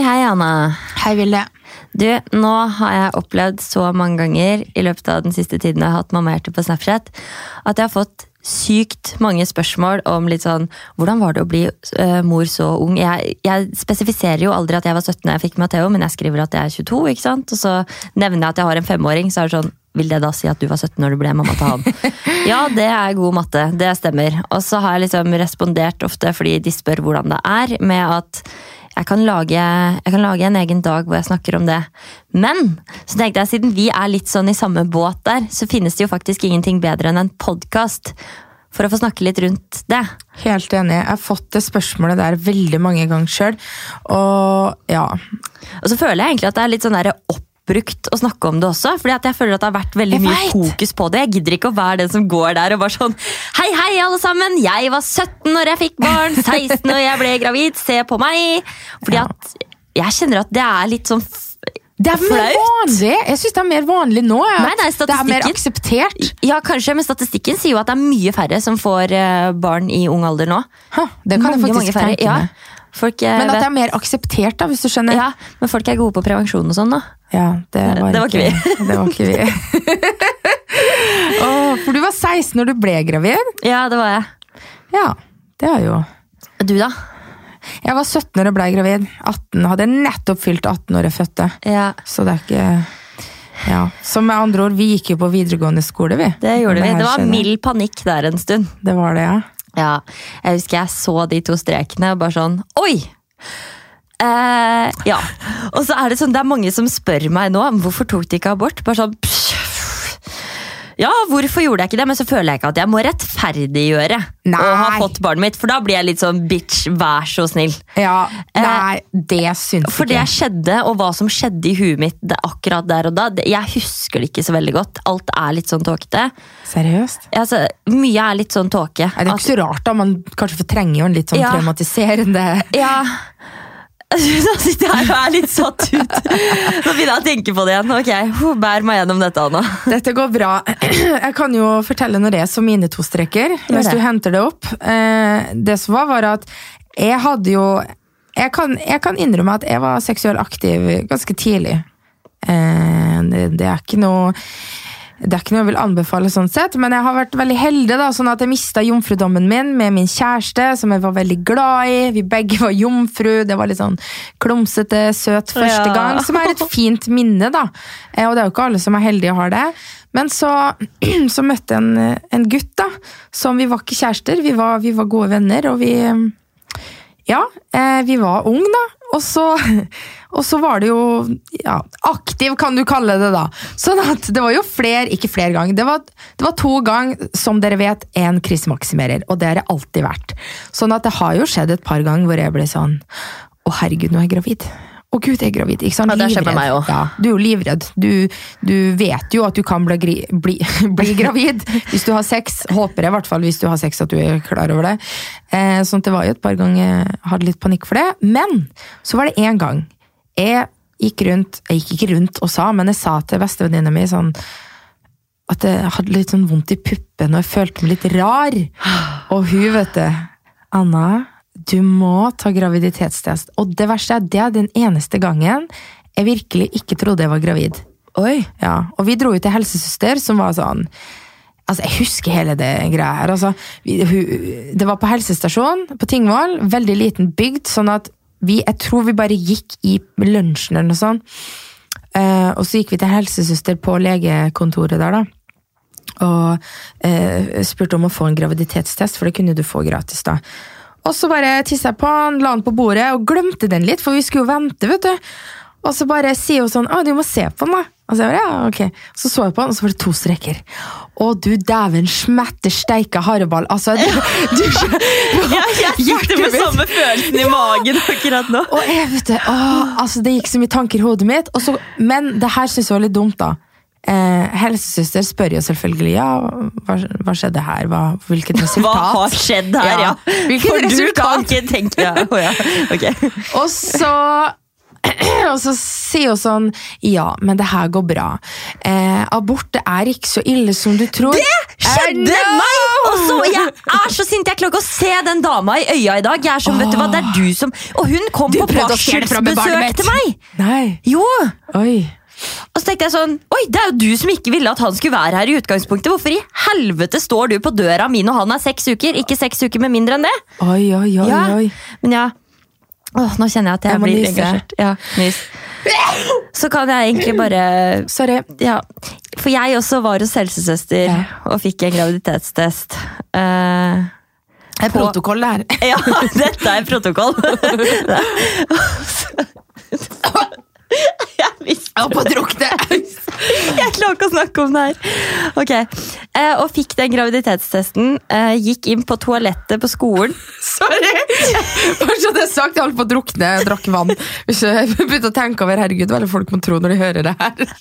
Hei, hei, Anna. Hei, Ville. Du, nå har jeg opplevd så mange ganger i løpet av den siste tiden jeg har hatt mammahjerte på Snapchat, at jeg har fått sykt mange spørsmål om litt sånn Hvordan var det å bli uh, mor så ung? Jeg, jeg spesifiserer jo aldri at jeg var 17 da jeg fikk Matheo, men jeg skriver at jeg er 22, ikke sant? Og så nevner jeg at jeg har en femåring, så er det sånn vil det da si at du var 17 når du ble mamma til han? ja, det er god matte. Det stemmer. Og så har jeg liksom respondert ofte fordi de spør hvordan det er, med at jeg kan, lage, jeg kan lage en egen dag hvor jeg snakker om det. Men så tenkte jeg, siden vi er litt sånn i samme båt der, så finnes det jo faktisk ingenting bedre enn en podkast. For å få snakke litt rundt det. Helt enig. Jeg har fått det spørsmålet der veldig mange ganger sjøl. Og ja. Og så føler jeg egentlig at det er litt sånn der opp oppbrukt å snakke om det også. fordi at jeg føler at det har vært veldig mye fokus på det. Jeg gidder ikke å være den som går der og bare sånn Hei, hei, alle sammen! Jeg var 17 når jeg fikk barn, 16 når jeg ble gravid. Se på meg! Fordi at jeg kjenner at det er litt sånn Det er mer vanlig! Jeg synes det er mer vanlig nå. Nei, nei, det er mer akseptert. Ja, kanskje, men statistikken sier jo at det er mye færre som får eh, barn i ung alder nå. Hå, det kan jeg faktisk tenke Ja. Folk, er, Men at det er mer akseptert, da, hvis du skjønner. ja, men folk er gode på prevensjon og sånn, da. Ja, det var, Det var ikke Det var ikke vi. Åh, for du var 16 når du ble gravid? Ja, det var jeg. Ja, det er jo Du, da? Jeg var 17 når jeg ble gravid. 18, Hadde jeg nettopp fylt 18 når jeg fødte. Ja, Så det er ikke Ja. Så med andre ord, vi gikk jo på videregående skole, vi. Det gjorde det vi. Det var skjedde. mild panikk der en stund. Det var det, ja. Ja, jeg husker jeg så de to strekene og bare sånn Oi! Eh, ja. Og så er det sånn, det er mange som spør meg nå hvorfor tok de ikke abort. Bare sånn psh, Ja, hvorfor gjorde jeg ikke det? Men så føler jeg ikke at jeg må rettferdiggjøre Nei. å ha fått barnet mitt. For da blir jeg litt sånn bitch, vær så snill. ja Eh, nei, det syns For det skjedde, og hva som skjedde i huet mitt det, akkurat der og da, det, jeg husker det ikke så veldig godt. Alt er litt sånn tåkete. Seriøst? Altså, mye er litt sånn tåke. Nei, det er At- ikke så rart, da. Man kanskje fortrenger jo en litt sånn Ja. traumatiserende Ja. Nå sitter jeg her og er litt satt ut. Nå begynner jeg å tenke på det igjen. Ok, Bær meg gjennom dette, Anna. Dette går bra. Jeg kan jo fortelle når det er som mine to streker, hvis du henter det opp. Eh, Det som var, var at jeg hadde jo jeg kan, jeg kan innrømme at jeg var seksuelt aktiv ganske tidlig. Eh, Det, det er ikke noe det er ikke noe jeg vil anbefale, sånn sett, men jeg har vært veldig heldig. da, sånn at Jeg mista jomfrudommen min med min kjæreste, som jeg var veldig glad i. Vi begge var jomfru. Det var litt sånn klumsete, søt første Ja. gang, som er et fint minne. da. Eh, Og det er jo ikke alle som er heldige og har det. Men så, så møtte jeg en, en gutt da, som vi var ikke kjærester, vi var, vi var gode venner, og vi Ja, eh, vi var unge, da. Og så, og så var det jo ja, aktiv, kan du kalle det, da. Sånn at det var jo flere, ikke flere ganger, det var, det var to ganger, som dere vet, en krisemaksimerer. Og det har det alltid vært. Sånn at det har jo skjedd et par ganger hvor jeg ble sånn Å, herregud, nå er jeg gravid. Å gud, jeg er gravid. Ikke sant? Ja, det skjer med meg også. Ja, du er jo livredd. Du, du vet jo at du kan bli, bli, bli gravid hvis du har sex. Håper jeg i hvert fall hvis du har sex at du er klar over det. Eh, sånn at det var jo et par ganger jeg hadde litt panikk for det. Men så var det én gang jeg gikk rundt Jeg gikk ikke rundt og sa, men jeg sa til bestevenninna mi sånn at jeg hadde litt sånn vondt i puppen og jeg følte meg litt rar. Og hun, vet du Anna, du må ta graviditetstest. Og det verste er, det er den eneste gangen jeg virkelig ikke trodde jeg var gravid. Oi. Ja, og vi dro jo til helsesøster, som var sånn Altså, Jeg husker hele det greia her. altså. Vi, hun, det var på helsestasjon på Tingvoll, veldig liten bygd, sånn at vi, jeg tror vi bare gikk i lunsjen eller noe sånt. Uh, og så gikk vi til helsesøster på legekontoret der, da. Og eh, spurte om å få en graviditetstest, for det kunne du få gratis. da. Og så bare tissa jeg på den, la den på bordet og glemte den litt, for vi skulle jo vente. vet du. Og så bare sier hun sånn 'Å, du må se på den', da. Og så, bare, ja, ok. så så jeg på den, og så var det to streker. Å, du dæven smette steike harreball! Altså, du, du, Jeg, jeg sitter med samme følelsen i magen akkurat nå. Og jeg vet det, å, altså det gikk så mye tanker i hodet mitt. Og så, men det her synes jeg var litt dumt, da. Eh, helsesøster spør jo selvfølgelig ja, hva, hva skjedde her, hva, hvilket Hva har skjedd her, ja? Ja. Hvilket For du resultat? kan ikke tenke ja. Oh, ja. Okay. Og så Og så sier hun sånn Ja, men det her går bra. Eh, abort det er ikke så ille som du tror. Det skjedde meg! Og så, jeg er så sint! Jeg klarer ikke å se den dama i øya i dag. Jeg er som, vet du hva, det er du som Og hun kom Du på barselbesøk til meg! Nei. Jo! Oi. Og så tenkte jeg sånn Oi, det er jo du som ikke ville at han skulle være her i utgangspunktet. Hvorfor i helvete står du på døra mi når han er seks uker? Ikke seks uker med mindre enn det. Oi, oi, oi, Ja. oi. Men ja. Åh, nå kjenner jeg at jeg, Jeg blir engasjert. Ja, nys. Så kan jeg egentlig bare Sorry. Ja. For jeg også var hos helsesøster Ja. og fikk en graviditetstest. Uh, Det er protokoll her. ja, dette er protokoll. jeg visste Jeg holdt på å drukne. Jeg klarer ikke å snakke om det her. Ok, eh, Og fikk den graviditetstesten. Eh, gikk inn på toalettet på skolen. Sorry! Bare så det er sagt, jeg holdt på å drukne. Jeg drakk vann. Hvis jeg begynte å tenke over herregud, hva folk må tro når de hører det her?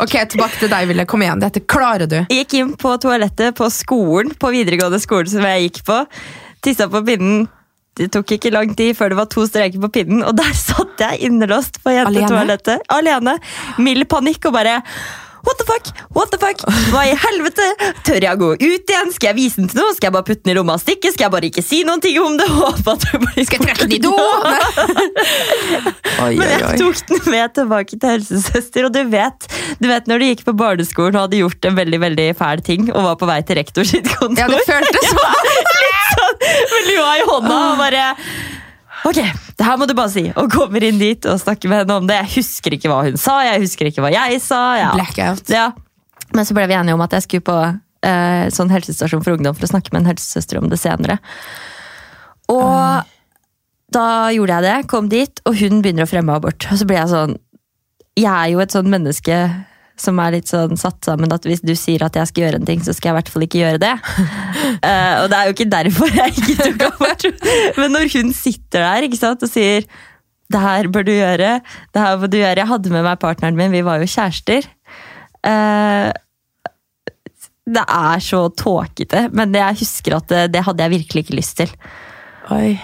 Ok, tilbake til deg, Ville. Kom igjen, dette klarer du. Gikk inn på toalettet på skolen, på videregående skole som jeg gikk på. Tissa på pinnen. Det tok ikke lang tid før det var to streker på pinnen, og der satt jeg innelåst på jentetoalettet. Alene. Mild panikk og bare What the fuck? What the fuck? Hva i helvete? Tør jeg å gå ut igjen? Skal jeg vise den til noe? Skal jeg bare putte den i lomma og stikke? Skal jeg bare ikke si noen ting om det? Håpe at det blir Skal jeg trekke den i do? Men jeg tok den med tilbake til helsesøster, og du vet, du vet når du gikk på barneskolen og hadde gjort en veldig veldig fæl ting og var på vei til rektor sitt kontor. Ja, det føltes sånn. Litt sånn med lua i hånda og bare Ok, det her må du bare si. Og kommer inn dit og snakker med henne om det. Jeg husker ikke hva hun sa, jeg husker ikke hva jeg sa. Ja. Blackout. Ja. Men så ble vi enige om at jeg skulle på eh, sånn helsestasjon for ungdom for å snakke med en helsesøster om det senere. Og da gjorde jeg det, kom dit, og hun begynner å fremme abort. Og så blir jeg sånn Jeg er jo et sånn menneske som er litt sånn satt sammen at hvis du sier at jeg skal gjøre en ting, så skal jeg i hvert fall ikke gjøre det. uh, og det er jo ikke derfor jeg ikke tok abort. Men når hun sitter der ikke sant, og sier det her bør du gjøre, det her må du gjøre. Jeg hadde med meg partneren min, vi var jo kjærester. Uh, det er så tåkete, men jeg husker at det, det hadde jeg virkelig ikke lyst til. Oi.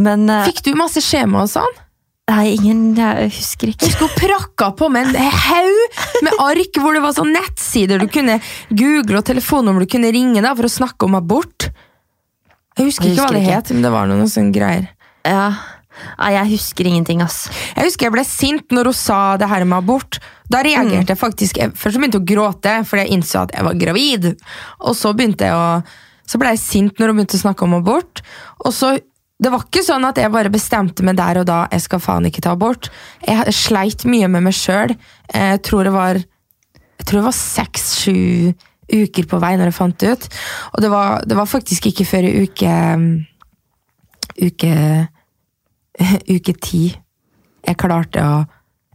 Men uh, Fikk du masse skjema og sånn? Nei, ingen Jeg husker ikke. Jeg skulle prakka på med en haug med ark hvor det var sånn nettsider du kunne google, og telefonnummer du kunne ringe da, for å snakke om abort. Jeg husker Jeg ikke hva det ikke. het, men det var noen sånne greier. Ja. Nei, jeg husker ingenting, ass. Jeg husker jeg ble sint når hun sa det her med abort. Da reagerte jeg faktisk Først begynte jeg å gråte fordi jeg innså at jeg var gravid. Og så begynte jeg å Så ble jeg sint når hun begynte å snakke om abort. Og så Det var ikke sånn at jeg bare bestemte meg der og da jeg skal faen ikke ta abort. Jeg sleit mye med meg sjøl. Jeg tror det var Jeg tror det var seks-sju uker på vei når jeg fant det ut. Og det var, det var faktisk ikke før i uke Uke uke ti jeg klarte å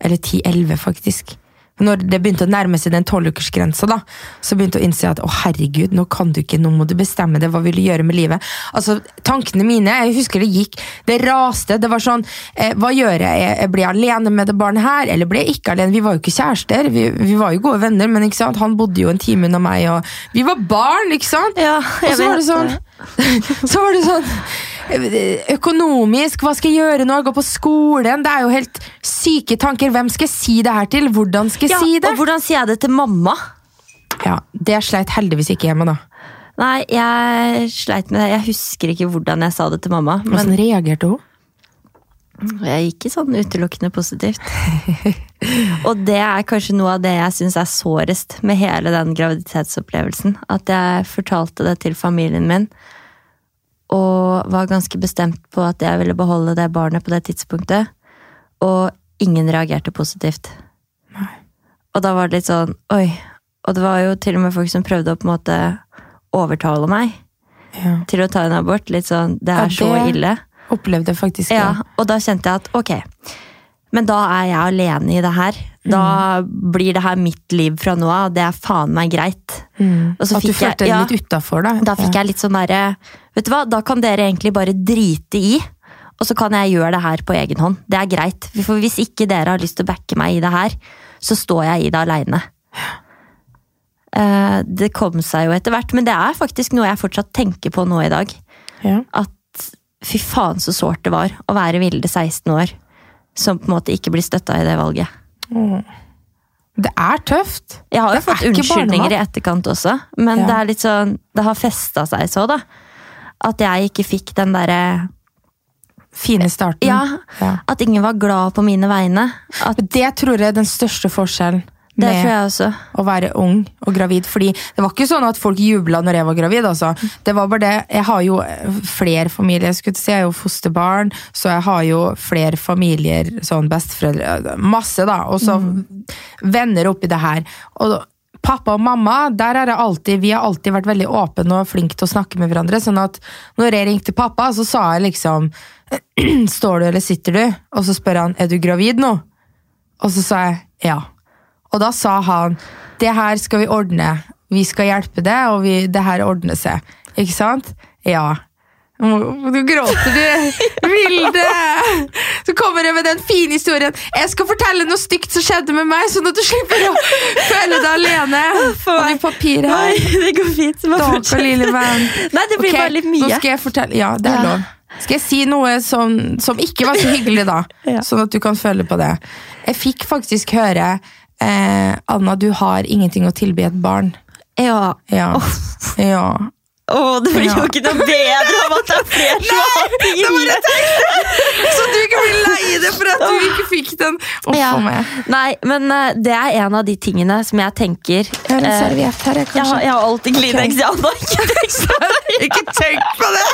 Eller ti-elleve, faktisk. Når det begynte å nærme seg den tolvukersgrensa, så begynte jeg å innse at å herregud, nå kan du ikke, nå må du bestemme deg, hva vil du gjøre med livet? Altså, Tankene mine, jeg husker det gikk, det raste. Det var sånn, eh, hva gjør jeg? jeg? Blir jeg alene med det barnet her, eller blir jeg ikke alene? Vi var jo ikke kjærester, vi, vi var jo gode venner, men ikke sant? han bodde jo en time unna meg, og vi var barn, ikke sant? Ja, Og så var det sånn Så var det sånn Økonomisk, hva skal jeg gjøre nå? Jeg går på skolen. Det er jo helt syke tanker. Hvem skal jeg si det her til? Hvordan skal jeg Ja, si det? og hvordan sier jeg det til mamma? Ja, Det sleit heldigvis ikke hjemme, da. Nei, jeg sleit med det. Jeg husker ikke hvordan jeg sa det til mamma. Men Hvordan reagerte hun? jeg gikk ikke sånn utelukkende positivt. Og det er kanskje noe av det jeg syns er sårest med hele den graviditetsopplevelsen. At jeg fortalte det til familien min, og var ganske bestemt på at jeg ville beholde det barnet på det tidspunktet. Og ingen reagerte positivt. Og da var det litt sånn oi. Og det var jo til og med folk som prøvde å på en måte overtale meg Ja. til å ta en abort. Litt sånn Det er Ja, så det- ille. Opplevde jeg faktisk Ja, det. og da kjente jeg at ok, men da er jeg alene i det her. Da blir det her mitt liv fra nå av, det er faen meg greit. Mm. Og så At du følte deg ja. litt utafor, da. Da fikk jeg litt sånn derre Vet du hva, da kan dere egentlig bare drite i, og så kan jeg gjøre det her på egen hånd. Det er greit. For hvis ikke dere har lyst til å backe meg i det her, så står jeg i det aleine. Eh, Det kom seg jo etter hvert, men det er faktisk noe jeg fortsatt tenker på nå i dag. ja. at fy faen så sårt det var å være Vilde 16 år som på en måte ikke blir støtta i det valget. Det er tøft. Jeg har jo Det fått unnskyldninger i etterkant også, men Ja. det er litt sånn Det har festa seg så, da. At jeg ikke fikk den derre Fine starten. Ja, Ja. at ingen var glad på mine vegne. At Det tror jeg er den største forskjellen det tror jeg også. å være ung og gravid. Fordi det var ikke sånn at folk jubla når jeg var gravid. altså. Det var bare det. Jeg har jo flere familier. Jeg skulle si, jeg er jo fosterbarn, så jeg har jo flere familier, sånn besteforeldre, masse, da. Og så venner oppi det her. Og pappa og mamma, der er det alltid, vi har alltid vært veldig åpne og flinke til å snakke med hverandre. sånn at når jeg ringte pappa, så sa jeg liksom Står du eller sitter du? Og så spør han er du gravid nå. Og så sa jeg ja. Og da sa han det her skal vi ordne. Vi skal hjelpe deg, og vi, det her ordner seg. Ikke sant? Ja. Nå gråter du. Vilde! Så kommer jeg med den fine historien. Jeg skal fortelle noe stygt som skjedde med meg, sånn at du slipper å føle deg alene. Har du papir her? Nei, det går fint. Stakkar lille venn. Nei, det blir okay, bare litt mye. Nå skal jeg fortelle, ja, det er Ja. lov. Skal jeg si noe som, som ikke var så hyggelig, da? Sånn at du kan føle på det. Jeg fikk faktisk høre eh, Anna, du har ingenting å tilby et barn. Ja. Ja. ja. Å, det blir jo ikke noe bedre av at det er flere som har hatt. Så du ikke blir lei deg for at du ikke fikk den? Oh, Ja. Nei, men uh, det er en av de tingene som jeg tenker Jeg har en eh, serviett her, jeg, jeg, har, kanskje. jeg har alltid Kleenex. Ja, da, ikke tenk på det.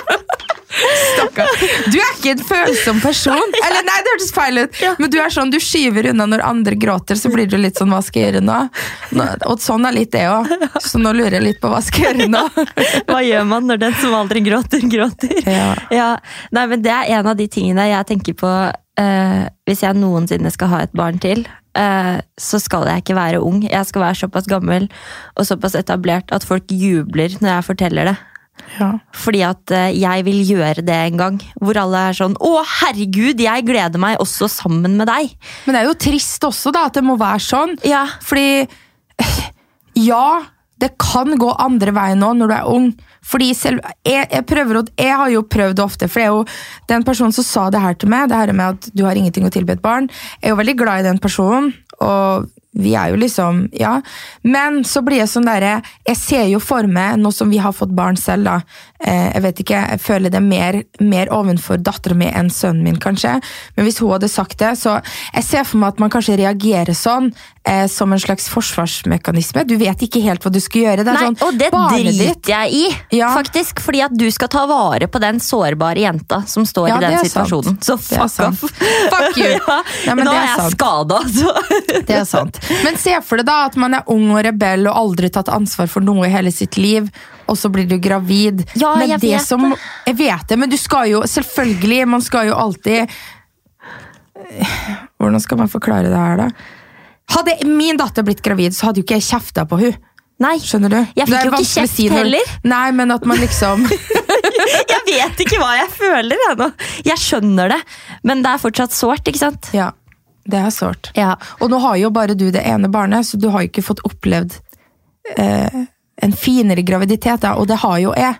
Stakkar. Du er ikke en følsom person. Eller nei, det hørtes feil ut. Ja. Men du er sånn, du skyver unna når andre gråter, så blir du litt sånn hva skal jeg gjøre? Nå- Og sånn er litt det òg. Så nå lurer jeg litt på hva skal jeg gjøre nå. Hva gjør man når den som aldri gråter, gråter? Ja. Ja, nei, men Det er en av de tingene jeg tenker på uh, hvis jeg noensinne skal ha et barn til. Uh, så skal jeg ikke være ung. Jeg skal være såpass gammel og såpass etablert at folk jubler når jeg forteller det. Ja. Fordi at eh, jeg vil gjøre det en gang. Hvor alle er sånn 'Å, herregud, jeg gleder meg også sammen med deg'. Men det er jo trist også da, at det må være sånn. Ja, Fordi ja, det kan gå andre veien nå når du er ung. Fordi selv, jeg, jeg, prøver jeg har jo prøvd ofte, for jeg er jo den personen som sa det her til meg, det her med at du har ingenting å tilby et barn, jeg er jo veldig glad i den personen, og vi er jo liksom, ja. Men så blir jeg sånn derre Jeg ser jo for meg, nå som vi har fått barn selv, da. Eh, jeg vet ikke, jeg føler det mer, mer ovenfor dattera mi enn sønnen min, kanskje. Men hvis hun hadde sagt det, så Jeg ser for meg at man kanskje reagerer sånn, eh, som en slags forsvarsmekanisme. Du vet ikke helt hva du skal gjøre. Det Nei, sånn, og det driter jeg i, Ja. faktisk. Fordi at du skal ta vare på den sårbare jenta som står Ja, i den det er sant. situasjonen. Så fuck off. Fuck you! ja, Nei, men nå det er er jeg skada, altså. Det er sant. Men se for deg da at man er ung og rebell og aldri tatt ansvar for noe i hele sitt liv, og så blir du gravid. Ja, men jeg det vet som, Jeg vet det, men du skal jo selvfølgelig Man skal jo alltid Hvordan skal man forklare det her, da? Hadde min datter blitt gravid, så hadde jo ikke jeg kjefta på hun Nei, Skjønner du? Jeg fikk jo ikke kjeft si heller. Nei, men at man liksom jeg vet ikke hva jeg føler ennå. Jeg skjønner det, men det er fortsatt sårt, ikke sant? Ja, det er sårt. Ja. Og nå har jo bare du det ene barnet, så du har jo ikke fått opplevd eh, en finere graviditet, da, og det har jo jeg.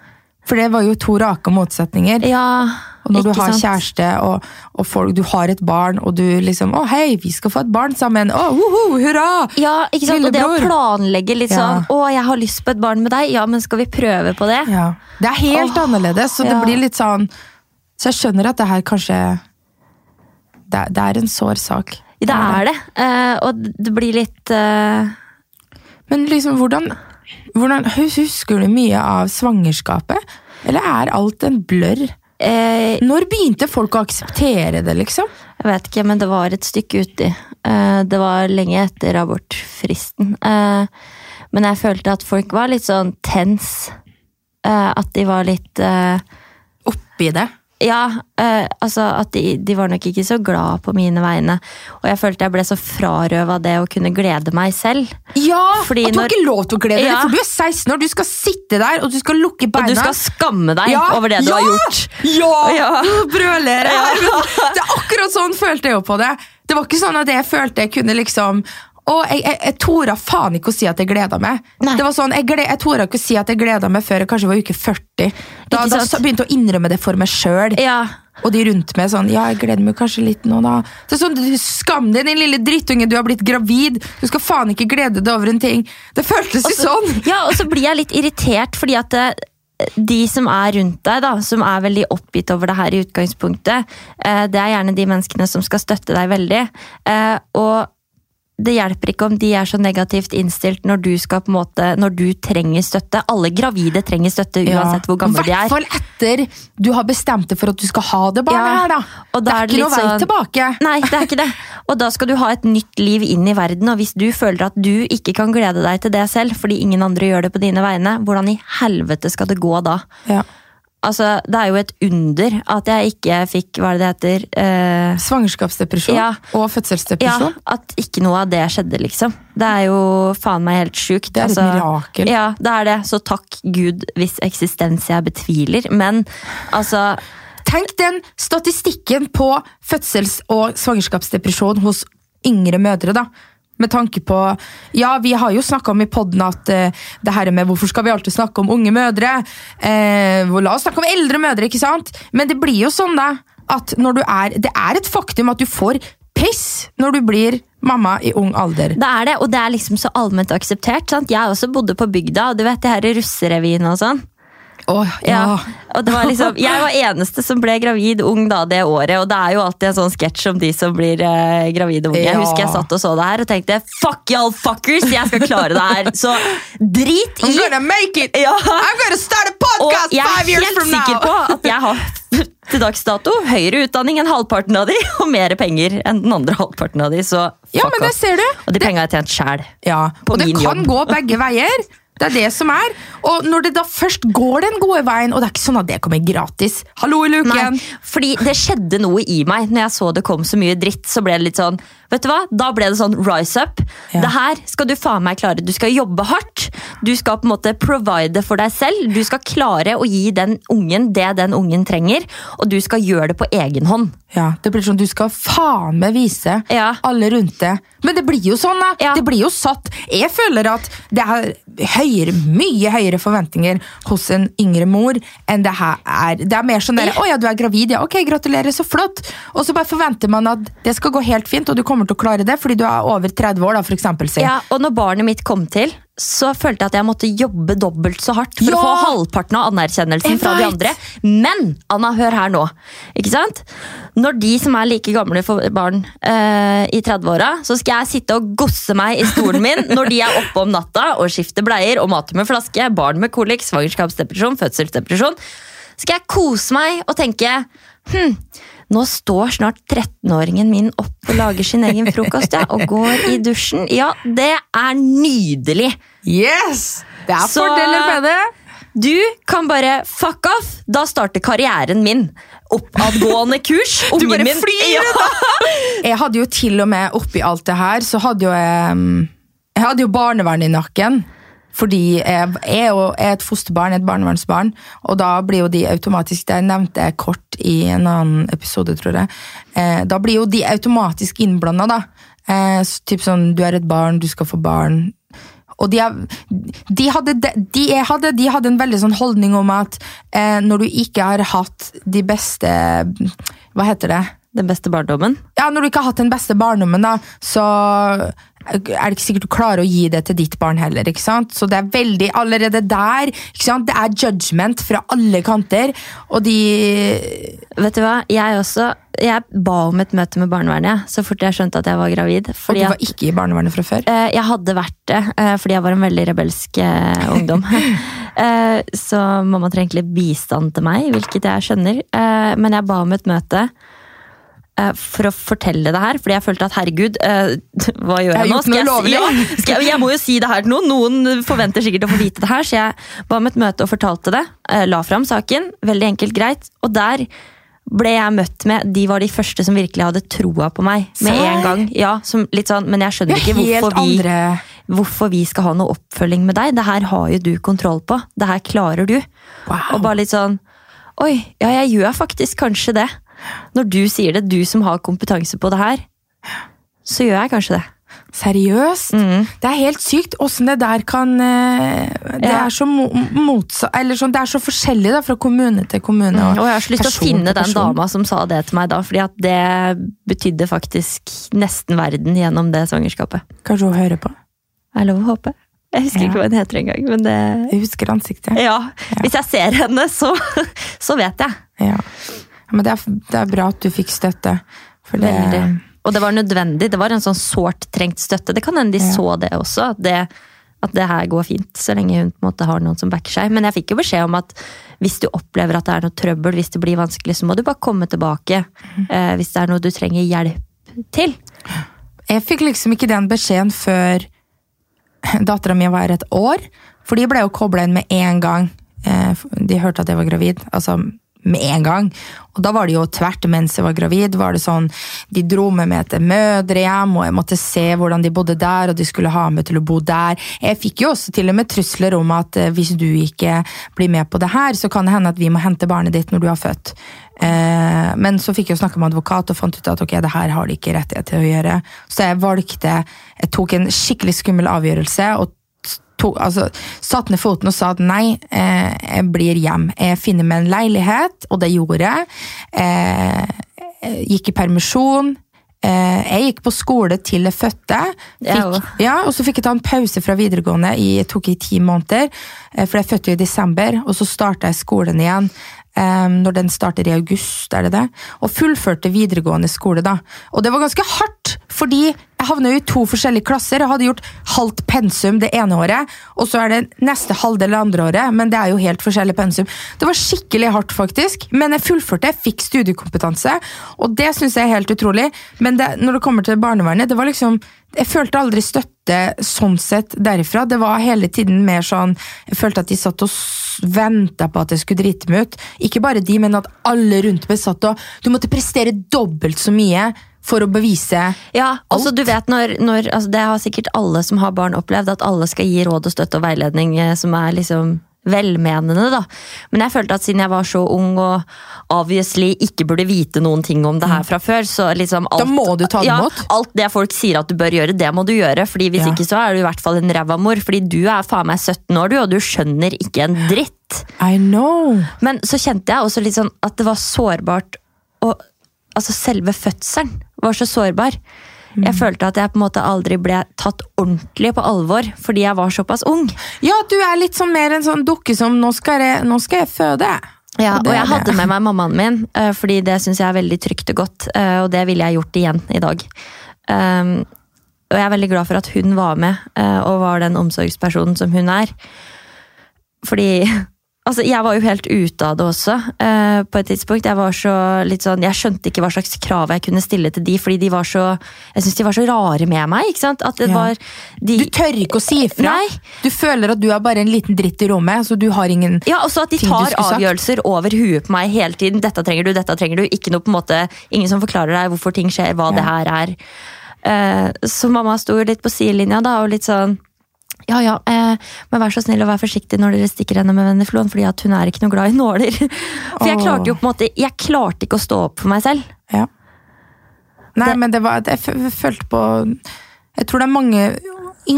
For det var jo to rake motsetninger. Ja, Og når du har sant? kjæreste og, og folk, du har et barn, og du liksom 'Å, hei, vi skal få et barn sammen'. Å, woho, hurra! Ja, ikke sant? Og det å planlegge litt Ja. sånn 'Å, jeg har lyst på et barn med deg', ja, men skal vi prøve på det? Ja. Det er helt Åh, annerledes, så det blir litt sånn Så jeg skjønner at det her kanskje Det, det er en sår sak. Det er det. eh, og det blir litt eh, Men liksom, hvordan, hvordan Husker du mye av svangerskapet? Eller er alt en blørr? eh, Når begynte folk å akseptere det, liksom? Jeg vet ikke, men det var et stykke uti. Det var lenge etter abortfristen. Men jeg følte at folk var litt sånn tens. At de var litt Oppi det. Ja, eh, altså at de, de var nok ikke så glad på mine vegne. Og jeg følte jeg ble så frarøva det å kunne glede meg selv. Ja! Fordi at du har når- ikke lov til å glede deg, for du er 16 år, du skal sitte der, og du skal lukke beina. Og du skal skamme deg Ja, over det du ja, har gjort. Ja! Ja. Brøler her. Det er akkurat sånn følte jeg jo på det. Det var ikke sånn at jeg følte jeg kunne liksom å, jeg, jeg, jeg torde faen ikke å si at jeg gleda meg. Nei. Det var sånn, Jeg, gled, jeg torde ikke å si at jeg gleda meg før jeg kanskje var uke 40. Da, da så begynte jeg å innrømme det for meg sjøl. Ja, Og de rundt meg sånn Ja, jeg gleder meg kanskje litt nå, da. Så sånn, du- Skam deg, din lille drittunge, du har blitt gravid! Du skal faen ikke glede deg over en ting. Det føltes jo sånn! Ja, og så blir jeg litt irritert, fordi at eh, de som er rundt deg, da, som er veldig oppgitt over det her i utgangspunktet, eh, det er gjerne de menneskene som skal støtte deg veldig. Eh, Og det hjelper ikke om de er så negativt innstilt når du skal måte, når du trenger støtte. Alle gravide trenger støtte uansett hvor gamle de I hvert er. fall etter du har bestemt deg for at du skal ha det barnet her, da. og det er er det ikke noe sånn, vei tilbake. Nei, det er ikke det. Og da skal du ha et nytt liv inn i verden, og hvis du føler at du ikke kan glede deg til det selv, fordi ingen andre gjør det på dine vegne, hvordan i helvete skal det gå da? Ja. Altså, det er jo et under at jeg ikke fikk, hva det heter, eh, Svangerskapsdepresjon Ja. og ja, at ikke noe av det skjedde, liksom. Det er jo faen meg helt sjukt. Det er et altså. mirakel. Ja, det er det. Så takk Gud hvis eksistens jeg betviler. Men altså Tenk den statistikken på fødsels- og svangerskapsdepresjon hos yngre mødre, da. Med tanke på Ja, vi har jo snakka om i poden at uh, det her med hvorfor skal vi alltid snakke om unge mødre? Uh, la oss snakke om eldre mødre, ikke sant? Men det blir jo sånn, da, at når du er Det er et faktum at du får piss når du blir mamma i ung alder. Det er det, og det er liksom så allment akseptert. Sant? Jeg også bodde på bygda, og du vet det her russerevyene og sånn. Åh, Ja. ja. Og det var liksom, jeg var eneste som ble gravid ung da det året, og det er jo alltid en sånn sketsj om de som blir eh, gravide unge. Jeg husker jeg satt og så det her og tenkte fuck y'all fuckers, jeg skal klare det her. Så drit I'm gonna make it! Ja. I'm gonna start a podcast five years Og now! jeg er helt sikker på at jeg har til dags dato høyere utdanning enn halvparten av de, og mer penger enn den andre halvparten av de, så fuck Ja, men det ser du. Og de penga har jeg tjent sjæl. Ja, og det kan jobb. gå begge veier. Det er det som er. Og når det da først går den gode veien, og det er ikke sånn at det kommer gratis Hallo i luken! Nei, fordi det skjedde noe i meg når jeg så det kom så mye dritt. så ble det litt sånn, vet du hva? Da ble det sånn rise up. Ja. Det her skal du faen meg klare. Du skal jobbe hardt. Du skal på en måte provide for deg selv. Du skal klare å gi den ungen det den ungen trenger, og du skal gjøre det på egen hånd. Ja, det blir sånn, Du skal faen meg vise Ja. alle rundt deg. Men det blir jo sånn, da. Ja. Det blir jo satt. Jeg føler at det er høyere, mye høyere forventninger hos en yngre mor enn det her er. Det er mer sånn der, 'Å ja, du er gravid, ja. Ok, gratulerer, så flott.' Og så bare forventer man at det skal gå helt fint, og du kommer til å klare det fordi du er over 30 år, da, for eksempel. Si. Ja, og når barnet mitt kom til, så følte jeg at jeg måtte jobbe dobbelt så hardt for Ja! å få halvparten av anerkjennelsen fra de andre. Men Anna, hør her nå. Ikke sant? Når de som er like gamle for barn eh, i 30-åra, så skal jeg sitte og gosse meg i stolen min når de er oppe om natta og skifter bleier og mater med flaske, barn med kolikk, svangerskapsdepresjon, fødselsdepresjon. Skal jeg kose meg og tenke hm, nå står snart 13-åringen min opp og lager sin egen frokost ja, og går i dusjen. Ja, det er nydelig. Yes! Det er Så- fordeler med det. Du kan bare fuck off. Da starter karrieren min. Oppadgående kurs. Du bare min flyr, ja. Jeg hadde jo til og med oppi alt det her, så hadde jo jeg Jeg hadde jo barnevern i nakken. Fordi jeg er jo er et fosterbarn, et barnevernsbarn, og da blir jo de automatisk Det nevnte jeg kort i en annen episode, tror jeg. Eh, da blir jo de automatisk innblanda, da. Eh, så typ sånn, du er et barn, du skal få barn. Og de, de, hadde, de, hadde, de hadde en veldig sånn holdning om at eh, når du ikke har hatt de beste Hva heter det? Den beste barndommen. ja, når du ikke har hatt den beste barndommen, da, så er det ikke sikkert du klarer å gi det til ditt barn heller. ikke sant? Så det er veldig, allerede der ikke sant? Det er judgment fra alle kanter. Og de Vet du hva, jeg også Jeg ba om et møte med barnevernet så fort jeg skjønte at jeg var gravid. Og du du at var ikke i barnevernet fra før. Eh, Jeg hadde vært det, eh, fordi jeg var en veldig rebelsk eh, ungdom. Så mamma trengte litt bistand til meg, hvilket jeg skjønner. Men jeg ba om et møte for å fortelle det her, fordi jeg følte at herregud, eh, hva gjør Jeg jeg nå? jeg, ja, jeg, jeg må jo si det her til noen. Noen forventer sikkert å få vite det her, så jeg ba om et møte og fortalte det. eh, La fram saken. Veldig enkelt, greit. Og der ble jeg møtt med De var de første som virkelig hadde troa på meg. Med Sær? en gang. Ja, som, litt sånn, Men jeg skjønner er ikke hvorfor vi hvorfor vi skal ha noe oppfølging med deg. Det her har jo du kontroll på. Det her klarer du. Wow. Og bare litt sånn Oi, ja, jeg gjør faktisk kanskje det. Når du sier det, du som har kompetanse på det her, så gjør jeg kanskje det. Seriøst? Det er helt sykt åssen det der kan eh, Det Ja. er så mo motsa... Eller sånn, det er så forskjellig da, fra kommune til kommune. Og jeg har så lyst til å finne den dama som sa det til meg da, fordi at det betydde faktisk nesten verden gjennom det svangerskapet. Kanskje hun hører på? Er lov å håpe. Jeg husker Ja. ikke hva hun heter engang, men det Jeg husker ansiktet. Ja. Hvis jeg ser henne, så, så vet jeg. Ja. Men det er, det er bra at du fikk støtte. For det, Veldig. Og det var nødvendig. Det var en sånn sårt trengt støtte. Det kan hende de Ja. så det også, at det, at det her går fint, så lenge hun på en måte har noen som backer seg. Men jeg fikk jo beskjed om at hvis du opplever at det er noe trøbbel, hvis det blir vanskelig, så må du bare komme tilbake. Eh, hvis det er noe du trenger hjelp til. Jeg fikk liksom ikke den beskjeden før dattera mi var et år. For de ble jo kobla inn med en gang. Eh, De hørte at jeg var gravid. Altså med en gang. Og da var det jo tvert mens jeg var gravid. var det sånn, De dro med meg til mødrehjem, og jeg måtte se hvordan de bodde der, og de skulle ha meg til å bo der. Jeg fikk jo også til og med trusler om at eh, hvis du ikke blir med på det her, så kan det hende at vi må hente barnet ditt når du har født. Eh, Men så fikk jeg snakke med advokat og fant ut at ok, det her har de ikke rettighet til å gjøre. Så jeg valgte, jeg tok en skikkelig skummel avgjørelse og to, altså, satt ned foten og sa at nei, eh, jeg blir hjem. Jeg finner meg en leilighet, og det gjorde jeg. Eh, jeg gikk i permisjon. Eh, jeg gikk på skole til jeg fødte. Fikk, ja, og så fikk jeg ta en pause fra videregående i, jeg tok i ti måneder, eh, for jeg fødte jo i desember, og så starta jeg skolen igjen. Um, når den starter i august, er det det? Og fullførte videregående skole, da. Og det var ganske hardt, fordi jeg havna i to forskjellige klasser. Jeg hadde gjort halvt pensum det ene året, og så er det neste halvdel det andre året, men det er jo helt forskjellig pensum. Det var skikkelig hardt, faktisk, men jeg fullførte, jeg fikk studiekompetanse, og det syns jeg er helt utrolig. Men det, når det kommer til barnevernet, det var liksom Jeg følte aldri støtte sånn sett derifra. Det var hele tiden mer sånn Jeg følte at de satt og venta på at jeg skulle drite meg ut. Ikke bare de, men at alle rundt meg satt og Du måtte prestere dobbelt så mye for å bevise Ja, Alt. du vet når, når altså Det har sikkert alle som har barn opplevd, at alle skal gi råd og støtte og veiledning eh, som er liksom velmenende, da. Men jeg følte at siden jeg var så ung og obviously ikke burde vite noen ting om det her fra før, så liksom alt, Da må du ta det ja. Alt det folk sier at du bør gjøre, det må du gjøre. Fordi hvis Ja. ikke så er du i hvert fall en ræva mor. Fordi du er faen meg 17 år, du, og du skjønner ikke en dritt. I know! Men så kjente jeg også litt sånn at det var sårbart og, Altså selve fødselen var så sårbar. Jeg følte at jeg på en måte aldri ble tatt ordentlig på alvor fordi jeg var såpass ung. Ja, du er litt sånn mer en sånn dukke som 'nå skal jeg, nå skal jeg føde'. Ja, Og og jeg hadde med meg mammaen min, eh, fordi det syns jeg er veldig trygt og godt. eh, Og det ville jeg gjort igjen i dag. Um, Og jeg er veldig glad for at hun var med eh, og var den omsorgspersonen som hun er. Fordi Altså, Jeg var jo helt ute av det også eh, på et tidspunkt. Jeg var så litt sånn, jeg skjønte ikke hva slags krav jeg kunne stille til de, fordi de var så jeg synes de var så rare med meg. ikke sant? At det Ja. var de, Du tør ikke å si ifra. Nei. Du føler at du er bare en liten dritt i rommet, så du har ingen Ja, også at de tar avgjørelser sagt. over huet på meg hele tiden. Dette trenger du, dette trenger du. Ikke noe på en måte, Ingen som forklarer deg hvorfor ting skjer, hva det her er. Eh, så mamma sto litt på sidelinja da, og litt sånn ja, ja, eh, men vær så snill og vær forsiktig når dere stikker henne med veneflon, fordi at hun er ikke noe glad i nåler. For jeg klarte jo på en måte, jeg klarte ikke å stå opp for meg selv. Ja. Nei, Det- men det var Jeg følte på Jeg tror det er mange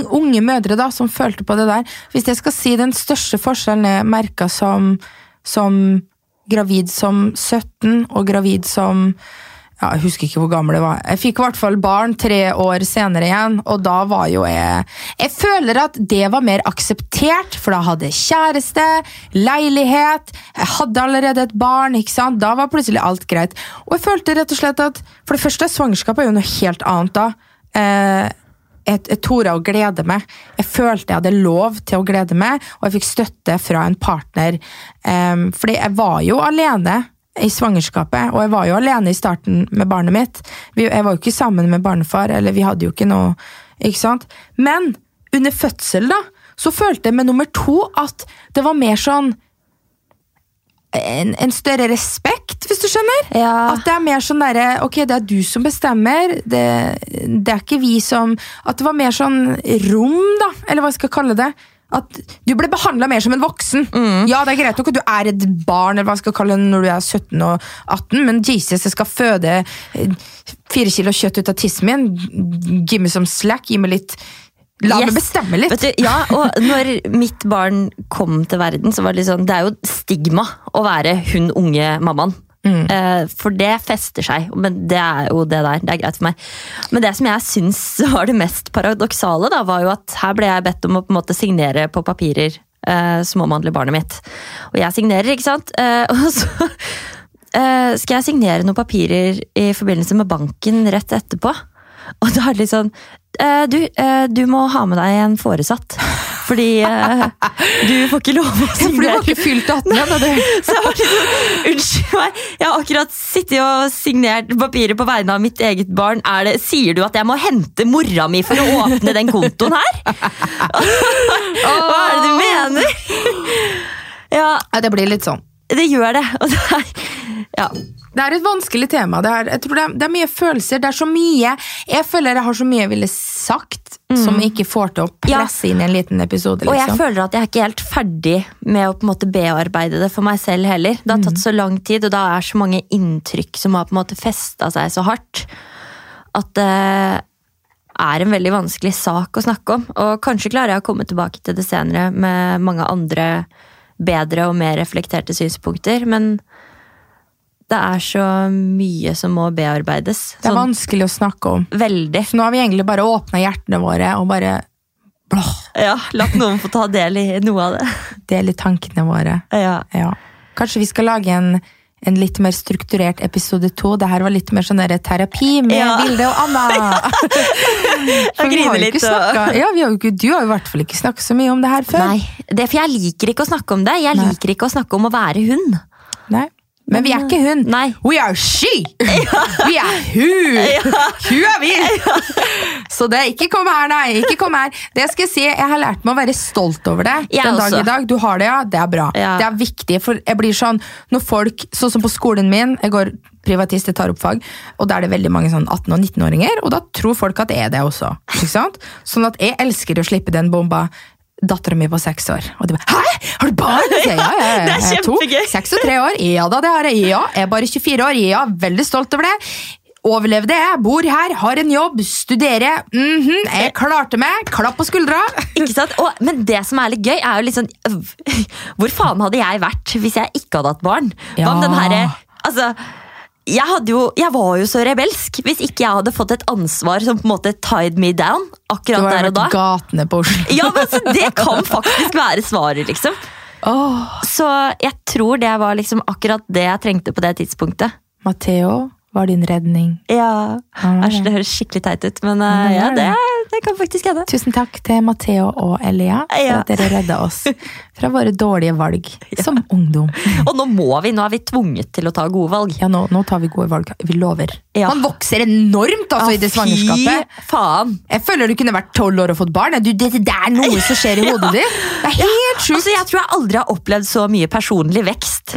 unge mødre da som følte på det der. Hvis jeg skal si den største forskjellen jeg merka som, som gravid som 17 og gravid som ja, Jeg husker ikke hvor gammel jeg var. Jeg fikk i hvert fall barn tre år senere igjen, og da var jo jeg Jeg føler at det var mer akseptert, for da hadde jeg kjæreste, leilighet, jeg hadde allerede et barn, ikke sant? Da var plutselig alt greit. Og jeg følte rett og slett at For det første, svangerskap er jo noe helt annet da. Eh, jeg, jeg torde å glede meg. Jeg følte jeg hadde lov til å glede meg, og jeg fikk støtte fra en partner. Um, fordi jeg var jo alene i svangerskapet, og jeg var jo alene i starten med barnet mitt. Jeg var jo ikke sammen med barnefar, eller vi hadde jo ikke noe ikke sant? Men under fødsel, da, så følte jeg med nummer to at det var mer sånn en, en større respekt, hvis du skjønner? Ja. At det er mer sånn derre Ok, det er du som bestemmer. Det, det er ikke vi som At det var mer sånn rom, da. Eller hva jeg skal kalle det. At du ble behandla mer som en voksen. Ja, det er greit nok at du er et barn eller hva jeg skal kalle det når du er 17 og 18, men Jesus, jeg skal føde eh, fire kilo kjøtt ut av tissen min. Give me some slack, gi meg litt La meg bestemme litt. Vet du, ja, og når mitt barn kom til verden, så var det litt sånn Det er jo stigma å være hun unge mammaen. Mm. Eh, for det fester seg, men det er jo det der. Det er greit for meg. Men det som jeg syns var det mest paradoksale, da, var jo at her ble jeg bedt om å på en måte signere på papirer eh, som omhandler barnet mitt. Og jeg signerer, ikke sant? Eh, og så eh, skal jeg signere noen papirer i forbindelse med banken rett etterpå. Og da er det litt sånn eh, du, eh, du må ha med deg en foresatt. Fordi eh, du får ikke lov å For du har ikke fylt 18 ennå. Så jeg var sånn, Unnskyld meg, jeg har akkurat sittet og signert papiret på vegne av mitt eget barn. Er det, sier du at jeg må hente mora mi for å åpne den kontoen her? Hva er det du mener? Ja, Ja, det blir litt sånn. Det gjør det. Og det er, ja. Det er et vanskelig tema. Det er, jeg tror det er, det er mye følelser. Det er så mye Jeg føler jeg har så mye jeg ville sagt som jeg ikke får til å Ja. presse inn i en liten episode. Og jeg Liksom. føler at jeg er ikke helt ferdig med å på en måte bearbeide det for meg selv heller. Det har tatt så lang tid, og da er så mange inntrykk som har på en måte festa seg så hardt. At det er en veldig vanskelig sak å snakke om. Og kanskje klarer jeg å komme tilbake til det senere med mange andre bedre og mer reflekterte synspunkter, men det er så mye som må bearbeides. Det er Sånn vanskelig å snakke om. veldig. Så nå har vi egentlig bare åpna hjertene våre og bare blåh, Ja, latt noen få ta del i noe av det. Del i tankene våre. Ja. Ja. Kanskje vi skal lage en, en litt mer strukturert episode to. Det her var litt mer sånn terapi med Ja. Vilde og Anna. For vi har jo ikke ja, Du har jo i hvert fall ikke snakket så mye om det her før. Nei, det er for jeg liker ikke å snakke om det. Jeg Nei. liker ikke å snakke om å være hund. Nei. Men vi er ikke hun. Nei. We are she! Vi er hun! Hun er vi! Så det, ikke kom her, nei. ikke kom her. Det skal jeg si, jeg har lært meg å være stolt over det. Jeg den dag også. i dag. Du har det, ja. Det er bra. Ja. Det er viktig, for jeg blir sånn, når folk, sånn som på skolen min, jeg går privatist, jeg tar opp fag, og da er det veldig mange sånn 18- og 19-åringer, og da tror folk at jeg er det også. Ikke sant? Sånn at jeg elsker å slippe den bomba. Dattera mi på seks år. Og de bare 'hæ, har du barn?' Jeg sier, ja, ja, ja, Det er kjempegøy. Seks og tre år. Ja da, det har jeg. Ja, jeg er bare 24 år. Ja, veldig stolt over det. Overlevde jeg, bor her, har en jobb, studerer. Mhm, jeg klarte meg. Klapp på skuldra. Ikke sant? Og, men det som er litt gøy, er jo litt sånn Hvor faen hadde jeg vært hvis jeg ikke hadde hatt barn? Hva om den herre Altså jeg, jo, jeg var jo så rebelsk hvis ikke jeg hadde fått et ansvar som på en måte tied me down. Akkurat der og vært da. gatene på Oslo. Ja, men altså, Det kan faktisk være svaret, liksom. Oh. Så jeg tror det var liksom akkurat det jeg trengte på det tidspunktet. Matteo var din redning. Ja, Ja, Æsj, det høres skikkelig teit ut, men Ja, eh, det ja, det, kan faktisk hende. Tusen takk til Matteo og Elia for Ja. at dere redda oss fra våre dårlige valg som ungdom. Og nå må vi, nå er vi tvunget til å ta gode valg. Ja, nå, nå tar vi gode valg. Vi lover. Ja. Man vokser enormt altså, i det svangerskapet. Faen! Jeg føler du kunne vært tolv år og fått barn. Du, det, det er noe som skjer i hodet ditt. Det er helt sjukt. Altså, jeg tror jeg aldri har opplevd så mye personlig vekst.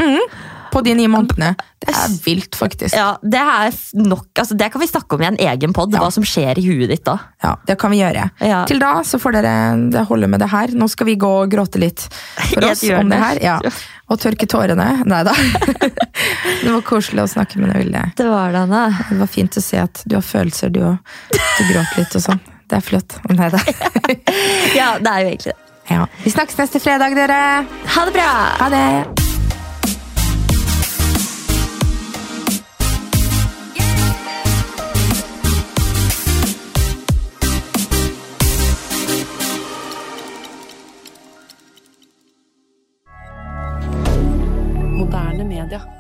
På de ni månedene. Det er vilt, faktisk. Ja, Det er nok, altså det kan vi snakke om i en egen pod, Ja. hva som skjer i huet ditt da. Ja, det kan vi gjøre. Ja. Til da så får dere det holde med det her. Nå skal vi gå og gråte litt for oss om det her. Ja. Og tørke tårene. Nei da. Det var koselig å snakke med deg, Vilde. Det var det, Anna. Det var fint å se at du har følelser, du òg. Du gråter litt og sånn. Det er flott. Nei da. Ja, det er jo egentlig det. Ja. Vi snakkes neste fredag, dere. Ha det bra! Ha det. media.